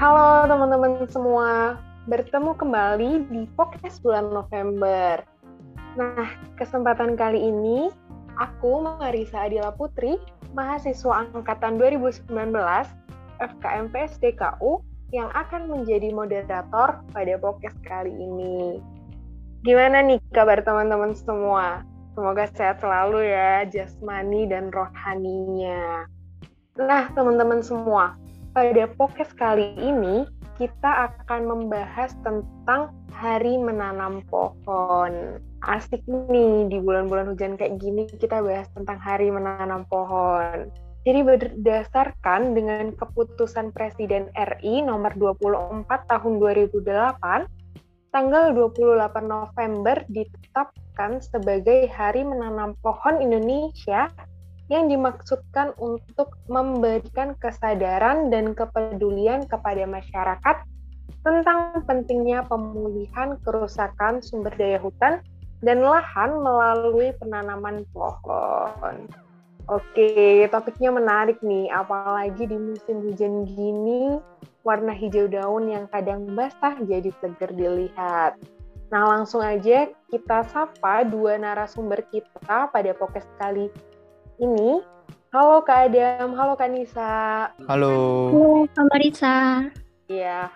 Halo teman-teman semua, bertemu kembali di podcast bulan November. Nah, kesempatan kali ini aku Marisa Adila Putri, mahasiswa angkatan 2019 FKM PSDKU yang akan menjadi moderator pada podcast kali ini. Gimana nih kabar teman-teman semua? Semoga sehat selalu ya jasmani dan rohaninya. Nah, teman-teman semua, pada podcast kali ini kita akan membahas tentang hari menanam pohon. Asik nih di bulan-bulan hujan kayak gini kita bahas tentang hari menanam pohon. Jadi berdasarkan dengan keputusan Presiden RI nomor 24 tahun 2008, tanggal 28 November ditetapkan sebagai Hari Menanam Pohon Indonesia yang dimaksudkan untuk memberikan kesadaran dan kepedulian kepada masyarakat tentang pentingnya pemulihan kerusakan sumber daya hutan dan lahan melalui penanaman pohon. Oke, topiknya menarik nih, apalagi di musim hujan gini, warna hijau daun yang kadang basah jadi seger dilihat. Nah, langsung aja kita sapa dua narasumber kita pada podcast kali ini. Halo Kak Adam, halo Kak Nisa. Halo. Halo Kak Marisa. Iya.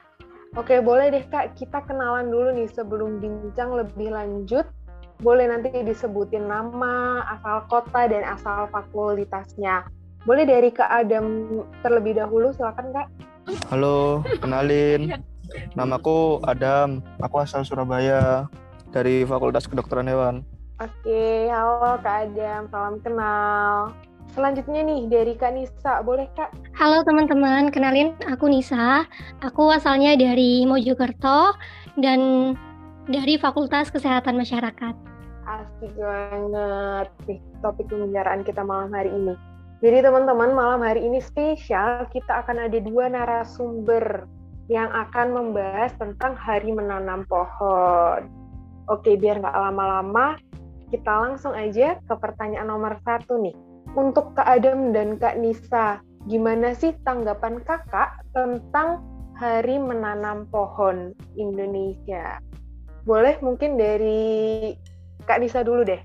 Oke, boleh deh Kak, kita kenalan dulu nih sebelum bincang lebih lanjut boleh nanti disebutin nama, asal kota, dan asal fakultasnya. Boleh dari Kak Adam terlebih dahulu, silakan Kak. Halo, kenalin. Namaku Adam, aku asal Surabaya, dari Fakultas Kedokteran Hewan. Oke, halo Kak Adam, salam kenal. Selanjutnya nih dari Kak Nisa, boleh Kak? Halo teman-teman, kenalin aku Nisa. Aku asalnya dari Mojokerto dan dari Fakultas Kesehatan Masyarakat. Asik banget nih topik pembicaraan kita malam hari ini. Jadi teman-teman malam hari ini spesial kita akan ada dua narasumber yang akan membahas tentang hari menanam pohon. Oke biar nggak lama-lama kita langsung aja ke pertanyaan nomor satu nih. Untuk Kak Adam dan Kak Nisa, gimana sih tanggapan kakak tentang hari menanam pohon Indonesia? Boleh mungkin dari Kak Nisa dulu deh.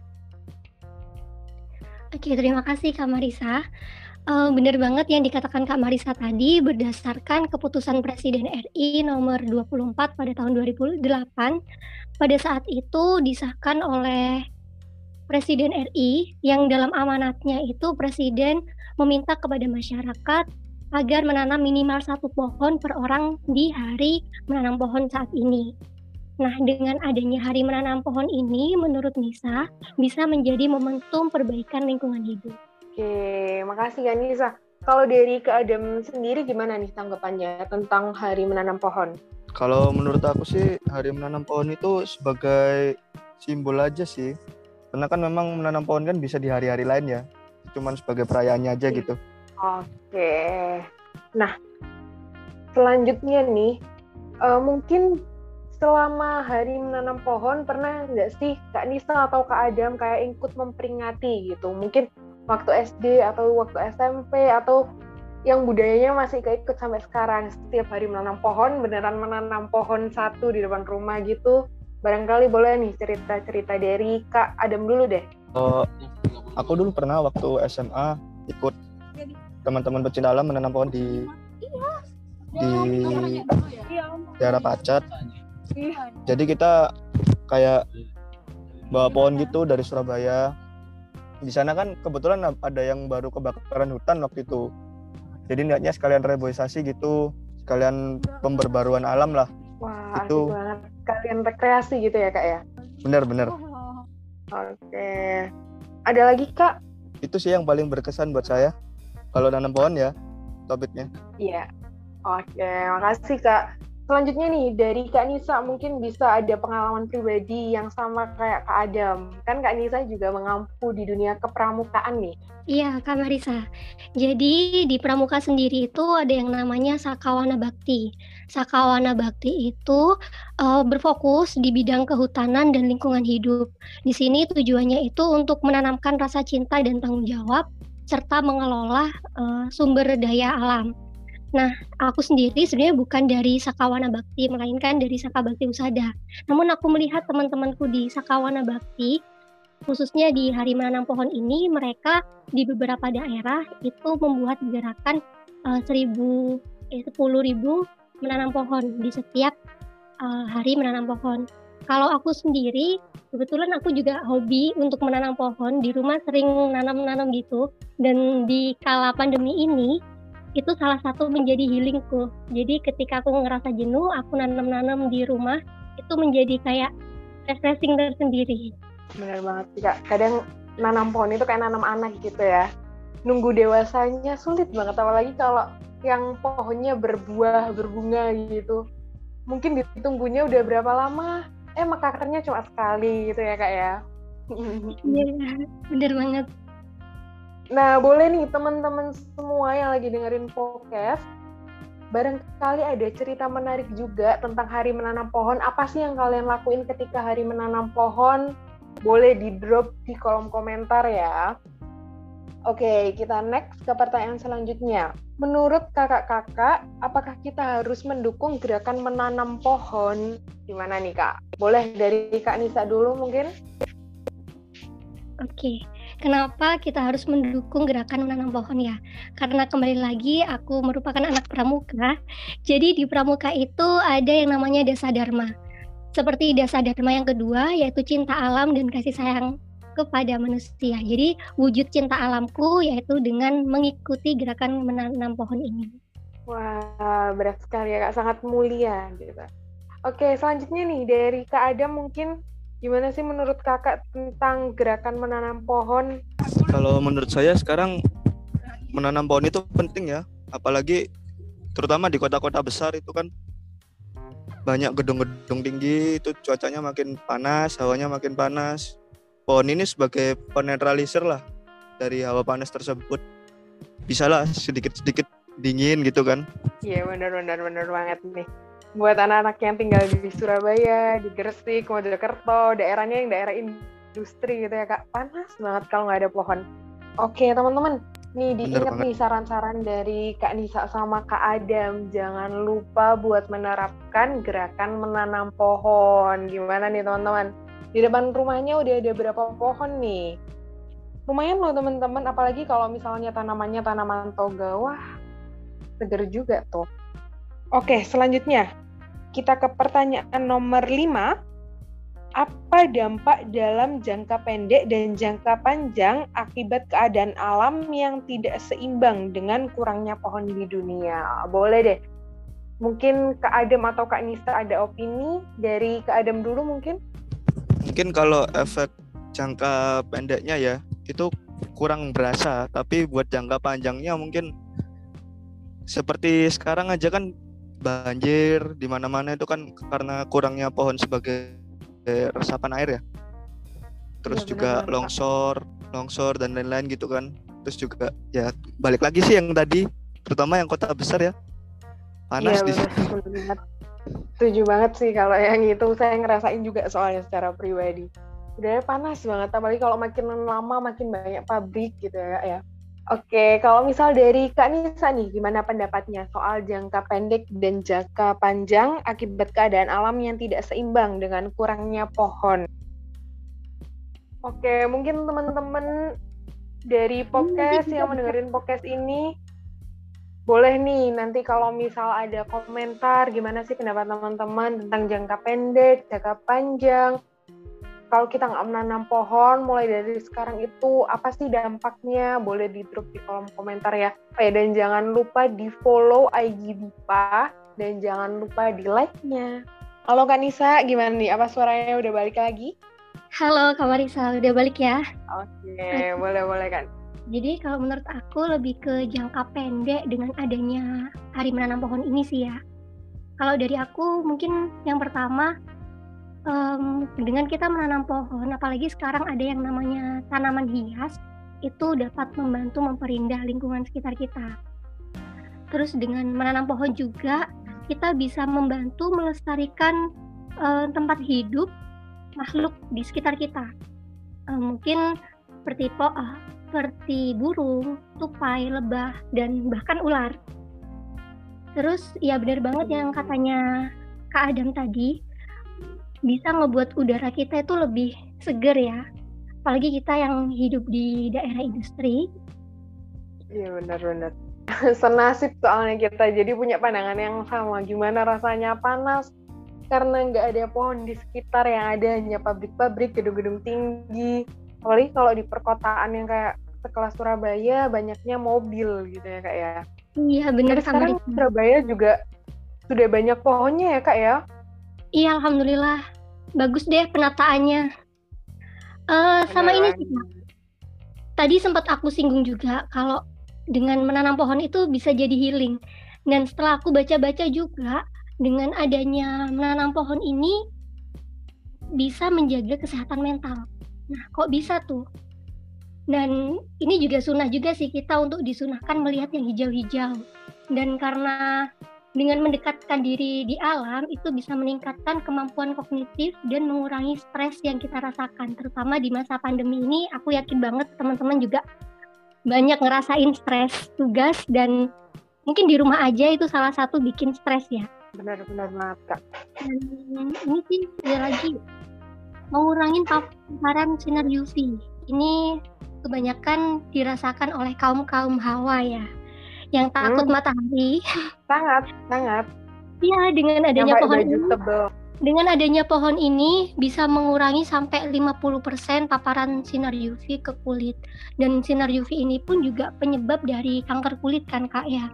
Oke, terima kasih Kak Marisa. Uh, benar banget yang dikatakan Kak Marisa tadi berdasarkan keputusan Presiden RI nomor 24 pada tahun 2008 pada saat itu disahkan oleh Presiden RI yang dalam amanatnya itu Presiden meminta kepada masyarakat agar menanam minimal satu pohon per orang di hari menanam pohon saat ini. Nah, dengan adanya Hari Menanam Pohon ini, menurut Nisa, bisa menjadi momentum perbaikan lingkungan hidup. Oke, makasih ya Nisa. Kalau dari Kak Adam sendiri gimana nih tanggapannya tentang Hari Menanam Pohon? Kalau menurut aku sih, Hari Menanam Pohon itu sebagai simbol aja sih. Karena kan memang menanam pohon kan bisa di hari-hari lain ya. Cuman sebagai perayaannya aja gitu. Oke. Nah, selanjutnya nih, uh, mungkin selama hari menanam pohon pernah nggak sih Kak Nisa atau Kak Adam kayak ikut memperingati gitu mungkin waktu SD atau waktu SMP atau yang budayanya masih ikut sampai sekarang setiap hari menanam pohon beneran menanam pohon satu di depan rumah gitu barangkali boleh nih cerita-cerita dari Kak Adam dulu deh. Uh, aku dulu pernah waktu SMA ikut teman-teman pecinta alam menanam pohon di di daerah Pacat jadi kita kayak bawa pohon gitu dari Surabaya. Di sana kan kebetulan ada yang baru kebakaran hutan waktu itu. Jadi niatnya sekalian reboisasi gitu sekalian pemberbaruan alam lah wah itu banget. Sekalian rekreasi gitu ya kak ya? Bener bener oke. Ada lagi kak? Itu sih yang paling berkesan buat saya. Kalau nanam pohon ya topiknya. Iya. Oke makasih kak selanjutnya nih dari Kak Nisa mungkin bisa ada pengalaman pribadi yang sama kayak Kak Adam. Kan Kak Nisa juga mengampu di dunia kepramukaan nih. Iya, Kak Marisa. Jadi di pramuka sendiri itu ada yang namanya Sakawana Bakti. Sakawana Bakti itu uh, berfokus di bidang kehutanan dan lingkungan hidup. Di sini tujuannya itu untuk menanamkan rasa cinta dan tanggung jawab serta mengelola uh, sumber daya alam. Nah, aku sendiri sebenarnya bukan dari Sakawana Bakti, melainkan dari Saka Bakti Usada. Namun aku melihat teman-temanku di Sakawana Bakti, khususnya di Hari Menanam Pohon ini, mereka di beberapa daerah itu membuat gerakan uh, seribu, eh, sepuluh ribu menanam pohon di setiap uh, hari menanam pohon. Kalau aku sendiri, kebetulan aku juga hobi untuk menanam pohon. Di rumah sering nanam-nanam gitu. Dan di kala pandemi ini, itu salah satu menjadi healingku. Jadi ketika aku ngerasa jenuh, aku nanam-nanam di rumah, itu menjadi kayak refreshing tersendiri. Benar banget sih kak. Kadang nanam pohon itu kayak nanam anak gitu ya. Nunggu dewasanya sulit banget, apalagi kalau yang pohonnya berbuah, berbunga gitu. Mungkin ditunggunya udah berapa lama, eh mekakarnya cuma sekali gitu ya kak ya. Iya, bener banget. Nah, boleh nih teman-teman semua yang lagi dengerin podcast, barangkali ada cerita menarik juga tentang hari menanam pohon. Apa sih yang kalian lakuin ketika hari menanam pohon? Boleh di drop di kolom komentar ya. Oke, kita next ke pertanyaan selanjutnya. Menurut kakak-kakak, apakah kita harus mendukung gerakan menanam pohon? Gimana nih kak? Boleh dari Kak Nisa dulu mungkin? Oke, kenapa kita harus mendukung gerakan menanam pohon ya? Karena kembali lagi aku merupakan anak pramuka. Jadi di pramuka itu ada yang namanya dasa dharma. Seperti dasa dharma yang kedua yaitu cinta alam dan kasih sayang kepada manusia. Jadi wujud cinta alamku yaitu dengan mengikuti gerakan menanam pohon ini. Wah, berat sekali ya Kak, sangat mulia gitu. Oke, selanjutnya nih dari Kak Adam mungkin Gimana sih menurut kakak tentang gerakan menanam pohon? Kalau menurut saya sekarang menanam pohon itu penting ya, apalagi terutama di kota-kota besar itu kan banyak gedung-gedung tinggi itu cuacanya makin panas, hawanya makin panas. Pohon ini sebagai penetralisir lah dari hawa panas tersebut. Bisa lah sedikit-sedikit dingin gitu kan. Iya benar-benar benar banget nih buat anak-anak yang tinggal di Surabaya, di Gresik, Mojokerto, daerahnya yang daerah industri gitu ya kak, panas banget kalau nggak ada pohon. Oke teman-teman, nih diingat nih saran-saran dari Kak Nisa sama Kak Adam, jangan lupa buat menerapkan gerakan menanam pohon. Gimana nih teman-teman? Di depan rumahnya udah ada berapa pohon nih? Lumayan loh teman-teman, apalagi kalau misalnya tanamannya tanaman toga, wah seger juga tuh. Oke, selanjutnya kita ke pertanyaan nomor 5. Apa dampak dalam jangka pendek dan jangka panjang akibat keadaan alam yang tidak seimbang dengan kurangnya pohon di dunia? Boleh deh. Mungkin Kak Adam atau Kak Nisa ada opini dari Kak Adam dulu mungkin? Mungkin kalau efek jangka pendeknya ya, itu kurang berasa. Tapi buat jangka panjangnya mungkin seperti sekarang aja kan banjir di mana-mana itu kan karena kurangnya pohon sebagai resapan air ya. Terus ya, juga benar, longsor, longsor dan lain-lain gitu kan. Terus juga ya balik lagi sih yang tadi, terutama yang kota besar ya. Panas ya, di sini. Setuju banget sih kalau yang itu saya ngerasain juga soalnya secara pribadi. Udah panas banget apalagi kalau makin lama makin banyak pabrik gitu ya ya Oke, kalau misal dari Kak Nisa nih, gimana pendapatnya soal jangka pendek dan jangka panjang akibat keadaan alam yang tidak seimbang dengan kurangnya pohon? Oke, mungkin teman-teman dari podcast yang mendengarin podcast ini boleh nih nanti kalau misal ada komentar gimana sih pendapat teman-teman tentang jangka pendek, jangka panjang, kalau kita nggak menanam pohon mulai dari sekarang itu apa sih dampaknya? Boleh di drop di kolom komentar ya. Oh ya dan jangan lupa di follow IG Dipa dan jangan lupa di like nya halo Kak Nisa gimana nih? Apa suaranya udah balik lagi? Halo Kak Marisa udah balik ya? Oke okay, boleh boleh kan jadi kalau menurut aku lebih ke jangka pendek dengan adanya hari menanam pohon ini sih ya. Kalau dari aku mungkin yang pertama um, dengan kita menanam pohon, apalagi sekarang ada yang namanya tanaman hias, itu dapat membantu memperindah lingkungan sekitar kita. Terus dengan menanam pohon juga kita bisa membantu melestarikan uh, tempat hidup makhluk di sekitar kita. Uh, mungkin seperti po, uh, seperti burung, tupai, lebah, dan bahkan ular. Terus ya benar banget yang katanya Kak Adam tadi bisa ngebuat udara kita itu lebih seger ya. Apalagi kita yang hidup di daerah industri. Iya benar-benar. Senasib soalnya kita jadi punya pandangan yang sama. Gimana rasanya panas karena nggak ada pohon di sekitar yang ada hanya pabrik-pabrik, gedung-gedung tinggi. Apalagi kalau di perkotaan yang kayak sekelas Surabaya banyaknya mobil gitu ya kak ya. Iya benar. Sekarang Surabaya juga sudah banyak pohonnya ya kak ya? Iya alhamdulillah bagus deh penataannya. Uh, sama ini sih kak. Tadi sempat aku singgung juga kalau dengan menanam pohon itu bisa jadi healing. Dan setelah aku baca-baca juga dengan adanya menanam pohon ini bisa menjaga kesehatan mental. Nah, kok bisa tuh? Dan ini juga sunnah juga sih kita untuk disunahkan melihat yang hijau-hijau. Dan karena dengan mendekatkan diri di alam itu bisa meningkatkan kemampuan kognitif dan mengurangi stres yang kita rasakan. Terutama di masa pandemi ini, aku yakin banget teman-teman juga banyak ngerasain stres tugas dan mungkin di rumah aja itu salah satu bikin stres ya. Benar-benar banget kak. Dan ini sih ada lagi mengurangi paparan sinar UV ini kebanyakan dirasakan oleh kaum kaum hawa ya yang takut hmm. matahari. Sangat sangat iya dengan adanya pohon ini. dengan adanya pohon ini bisa mengurangi sampai 50% paparan sinar UV ke kulit. Dan sinar UV ini pun juga penyebab dari kanker kulit kan kak ya?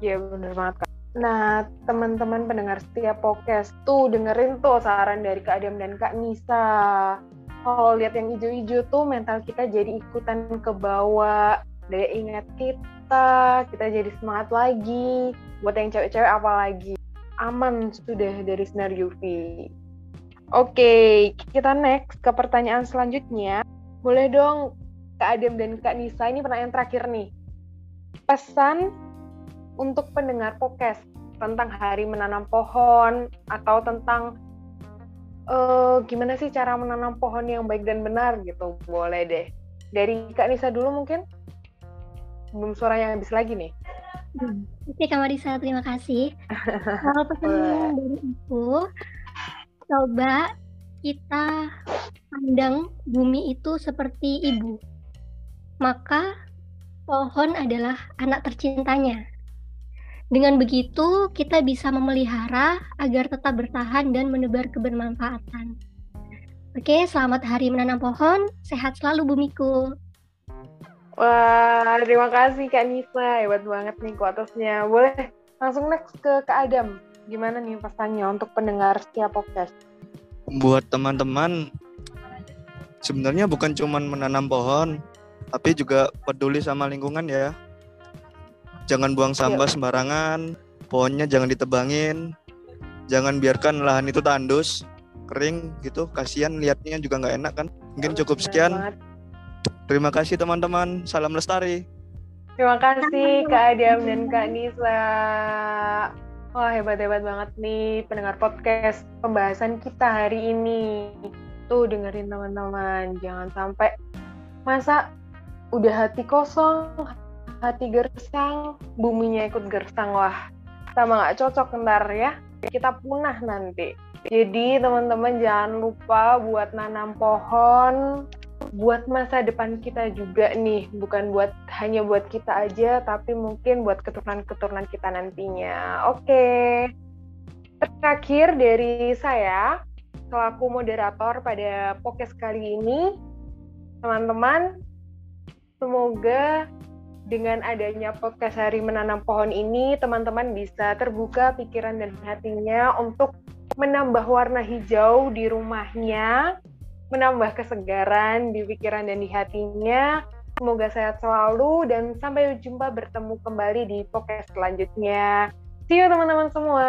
Iya benar banget kak. Nah, teman-teman pendengar setiap podcast tuh dengerin tuh saran dari Kak Adam dan Kak Nisa. Kalau lihat yang hijau-hijau tuh mental kita jadi ikutan ke bawah, daya ingat kita, kita jadi semangat lagi. Buat yang cewek-cewek apalagi. Aman sudah dari sinar UV. Oke, kita next ke pertanyaan selanjutnya. Boleh dong Kak Adam dan Kak Nisa, ini pertanyaan terakhir nih. Pesan untuk pendengar podcast tentang hari menanam pohon atau tentang uh, gimana sih cara menanam pohon yang baik dan benar gitu boleh deh dari Kak Nisa dulu mungkin belum suaranya habis lagi nih hmm. Oke Kak Marisa terima kasih kalau pesan dari aku coba kita pandang bumi itu seperti ibu maka pohon adalah anak tercintanya dengan begitu, kita bisa memelihara agar tetap bertahan dan menebar kebermanfaatan. Oke, selamat hari menanam pohon. Sehat selalu bumiku. Wah, terima kasih Kak Nisa. Hebat banget nih kuatusnya. Boleh langsung next ke Kak Adam. Gimana nih pesannya untuk pendengar setiap podcast? Buat teman-teman, sebenarnya bukan cuma menanam pohon, tapi juga peduli sama lingkungan ya jangan buang sampah Yuk. sembarangan pohonnya jangan ditebangin jangan biarkan lahan itu tandus kering gitu kasihan liatnya juga nggak enak kan mungkin cukup sekian terima kasih teman-teman salam lestari terima kasih kak Adam dan kak Nisa wah hebat-hebat banget nih pendengar podcast pembahasan kita hari ini tuh dengerin teman-teman jangan sampai masa udah hati kosong hati gersang, buminya ikut gersang. Wah, sama nggak cocok ntar ya. Kita punah nanti. Jadi teman-teman jangan lupa buat nanam pohon, buat masa depan kita juga nih. Bukan buat hanya buat kita aja, tapi mungkin buat keturunan-keturunan kita nantinya. Oke. Terakhir dari saya, selaku moderator pada podcast kali ini, teman-teman, semoga dengan adanya podcast Hari Menanam Pohon ini, teman-teman bisa terbuka pikiran dan hatinya untuk menambah warna hijau di rumahnya, menambah kesegaran di pikiran dan di hatinya. Semoga sehat selalu dan sampai jumpa bertemu kembali di podcast selanjutnya. See you teman-teman semua.